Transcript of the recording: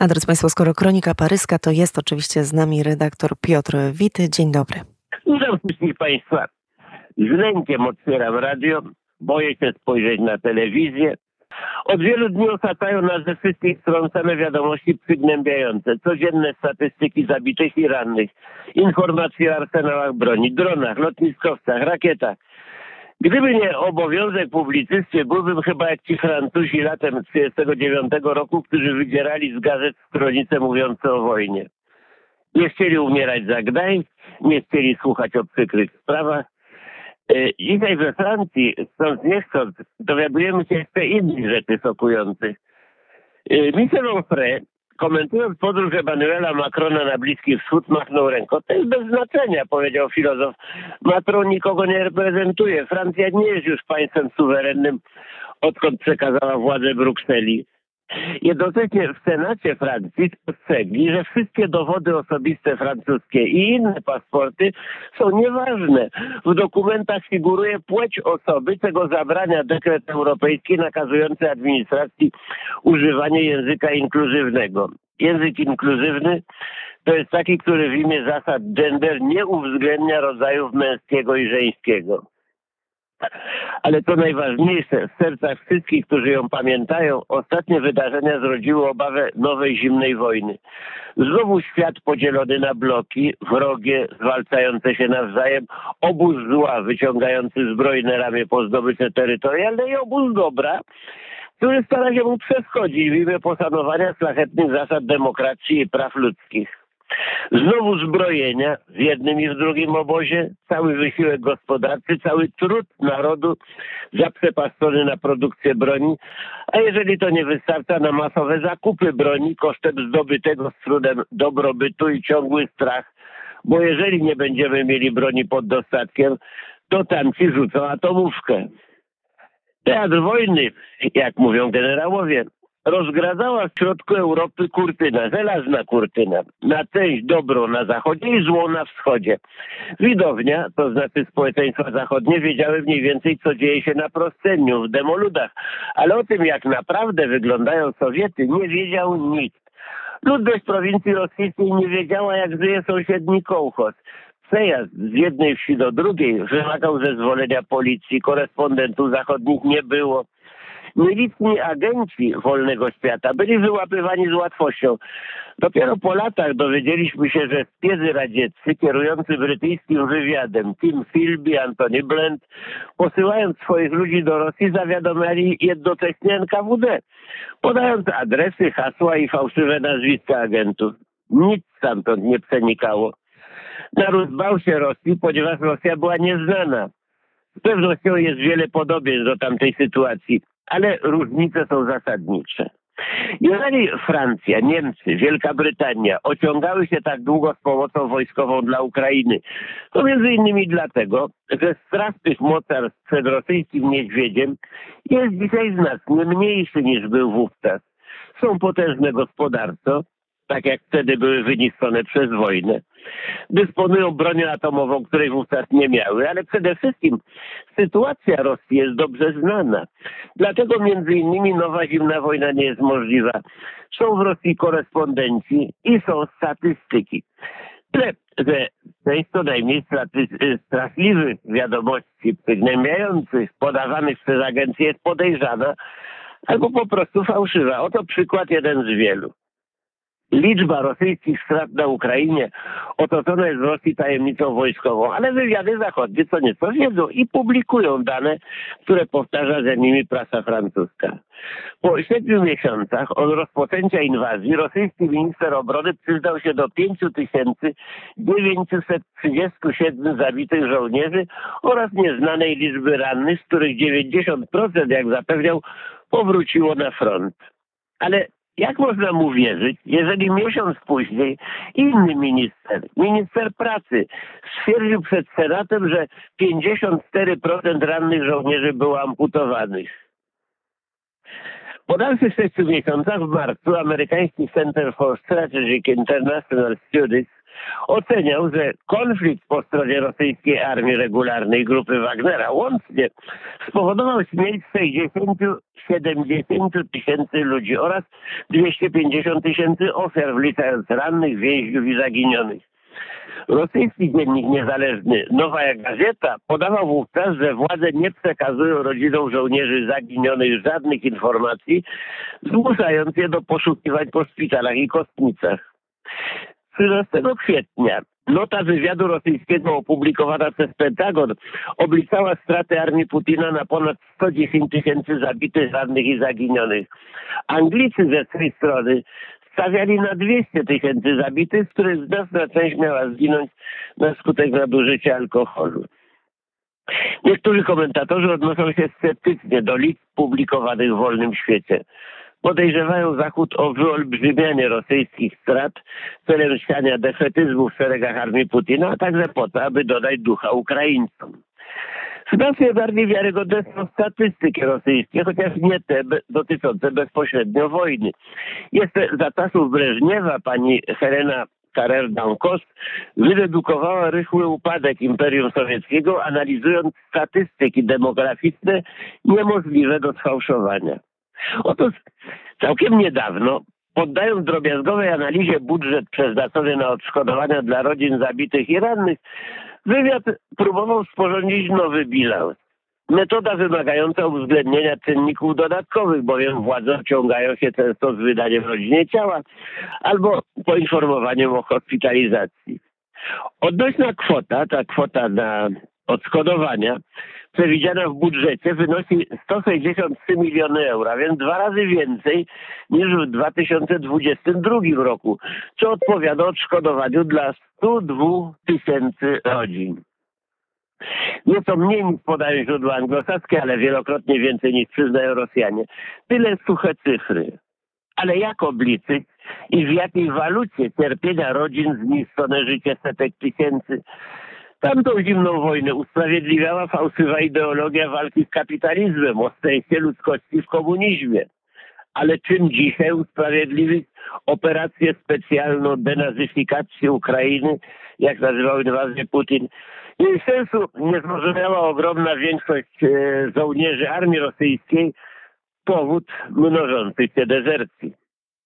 A drodzy Państwo, skoro kronika paryska, to jest oczywiście z nami redaktor Piotr Wity. Dzień dobry. Wszystkich Państwa. Z lękiem otwieram radio, boję się spojrzeć na telewizję. Od wielu dni otaczają nas ze wszystkich stron same wiadomości przygnębiające. Codzienne statystyki zabitych i rannych, informacje o arsenałach broni, dronach, lotniskowcach, rakietach. Gdyby nie obowiązek publicysty, byłbym chyba jak ci Francuzi latem 1939 roku, którzy wydzierali z gazet stronice mówiące o wojnie. Nie chcieli umierać za Gdańsk, nie chcieli słuchać o przykrych sprawach. E, dzisiaj we Francji, stąd nie chcąc, dowiadujemy się jeszcze innych rzeczy szokujących. E, Michel Onfray, komentując podróż Emanuela Macrona na Bliski Wschód, machnął ręką. To jest bez znaczenia, powiedział filozof. Macron nikogo nie reprezentuje. Francja nie jest już państwem suwerennym, odkąd przekazała władzę Brukseli. Jednocześnie w Senacie Francji spostrzegli, że wszystkie dowody osobiste francuskie i inne paszporty są nieważne. W dokumentach figuruje płeć osoby, czego zabrania dekret europejski nakazujący administracji używanie języka inkluzywnego. Język inkluzywny to jest taki, który w imię zasad gender nie uwzględnia rodzajów męskiego i żeńskiego. Ale to najważniejsze, w sercach wszystkich, którzy ją pamiętają, ostatnie wydarzenia zrodziły obawę nowej zimnej wojny. Znowu świat podzielony na bloki, wrogie, zwalczające się nawzajem, obóz zła wyciągający zbrojne ramię po zdobycze terytorialne i obóz dobra, który stara się mu przeschodzić w imię poszanowania szlachetnych zasad demokracji i praw ludzkich. Znowu zbrojenia w jednym i w drugim obozie, cały wysiłek gospodarczy, cały trud narodu zaprzepaszczony na produkcję broni, a jeżeli to nie wystarcza na masowe zakupy broni kosztem zdobytego z trudem dobrobytu i ciągły strach, bo jeżeli nie będziemy mieli broni pod dostatkiem, to tamci rzucą atomówkę. Teatr wojny, jak mówią generałowie, rozgradzała w środku Europy kurtyna, żelazna kurtyna, na część dobrą na zachodzie i złą na wschodzie. Widownia, to znaczy społeczeństwa zachodnie, wiedziały mniej więcej, co dzieje się na prosceniu, w demoludach, ale o tym, jak naprawdę wyglądają Sowiety, nie wiedział nikt. Ludność prowincji rosyjskiej nie wiedziała, jak żyje sąsiedni kołchoz. Przejazd z jednej wsi do drugiej wymagał zezwolenia policji, korespondentów zachodnich nie było. Nielicni agenci wolnego świata byli wyłapywani z łatwością. Dopiero po latach dowiedzieliśmy się, że spiezy radzieccy kierujący brytyjskim wywiadem Tim Philby, Antony Blend, posyłając swoich ludzi do Rosji, zawiadomiali jednocześnie NKWD, podając adresy, hasła i fałszywe nazwiska agentów. Nic stamtąd nie przenikało. Naród bał się Rosji, ponieważ Rosja była nieznana. Z pewnością jest wiele podobieństw do tamtej sytuacji ale różnice są zasadnicze. Jeżeli Francja, Niemcy, Wielka Brytania ociągały się tak długo z pomocą wojskową dla Ukrainy, to między innymi dlatego, że strach tych mocarstw przed rosyjskim niedźwiedziem jest dzisiaj znacznie mniejszy niż był wówczas. Są potężne gospodarczo, tak jak wtedy były wyniszczone przez wojnę. Dysponują bronią atomową, której wówczas nie miały, ale przede wszystkim sytuacja Rosji jest dobrze znana. Dlatego między innymi nowa zimna wojna nie jest możliwa. Są w Rosji korespondenci i są statystyki. Tyle, że część co najmniej straszliwych wiadomości przygnębiających, podawanych przez agencję jest podejrzana albo po prostu fałszywa. Oto przykład jeden z wielu. Liczba rosyjskich strat na Ukrainie otoczona jest w Rosji tajemnicą wojskową, ale wywiady zachodnie co nieco wiedzą i publikują dane, które powtarza za nimi prasa francuska. Po siedmiu miesiącach od rozpoczęcia inwazji rosyjski minister obrony przyznał się do 5937 zabitych żołnierzy oraz nieznanej liczby rannych, z których 90% jak zapewniał powróciło na front. Ale jak można mu wierzyć, jeżeli miesiąc później inny minister, minister pracy, stwierdził przed Senatem, że 54% rannych żołnierzy było amputowanych. Po dalszych sześciu miesiącach w marcu amerykański Center for Strategic International Studies oceniał, że konflikt po stronie rosyjskiej armii regularnej grupy Wagnera łącznie spowodował śmierć 60-70 tysięcy ludzi oraz 250 tysięcy ofiar, wliczając rannych, więźniów i zaginionych. Rosyjski dziennik niezależny Nowa Gazeta podawał wówczas, że władze nie przekazują rodzinom żołnierzy zaginionych żadnych informacji, zmuszając je do poszukiwań po szpitalach i kostnicach. 13 kwietnia nota wywiadu rosyjskiego opublikowana przez Pentagon obliczała straty armii Putina na ponad 110 tysięcy zabitych, rannych i zaginionych. Anglicy ze swej strony stawiali na 200 tysięcy zabitych, z których znaczna część miała zginąć na skutek nadużycia alkoholu. Niektórzy komentatorzy odnoszą się sceptycznie do liczb publikowanych w wolnym świecie. Podejrzewają Zachód o wyolbrzymianie rosyjskich strat celem siania defetyzmu w szeregach armii Putina, a także po to, aby dodać ducha Ukraińcom. Znacznie bardziej wiarygodne są statystyki rosyjskie, chociaż nie te dotyczące bezpośrednio wojny. Jeszcze za czasów Breżniewa pani Helena Karer-Dankos wydedukowała rychły upadek Imperium Sowieckiego, analizując statystyki demograficzne niemożliwe do sfałszowania. Otóż całkiem niedawno, poddając drobiazgowej analizie budżet przeznaczony na odszkodowania dla rodzin zabitych i rannych, wywiad próbował sporządzić nowy bilans. Metoda wymagająca uwzględnienia czynników dodatkowych, bowiem władze ociągają się często z wydaniem rodzinie ciała albo poinformowaniem o hospitalizacji. Odnośna kwota, ta kwota na odszkodowania, przewidziana w budżecie wynosi 163 miliony euro, więc dwa razy więcej niż w 2022 roku, co odpowiada odszkodowaniu dla 102 tysięcy rodzin. Nieco mniej niż podają źródła anglosaskie, ale wielokrotnie więcej niż przyznają Rosjanie. Tyle suche cyfry. Ale jak obliczyć i w jakiej walucie cierpienia rodzin zniszczone życie setek tysięcy? Tamtą zimną wojnę usprawiedliwiała fałszywa ideologia walki z kapitalizmem, o szczęście ludzkości w komunizmie. Ale czym dzisiaj usprawiedliwić operację specjalną denazyfikacji Ukrainy, jak nazywał inwazję Putin? Jej sensu nie zrozumiała ogromna większość e, żołnierzy armii rosyjskiej, powód mnożących się dezercji.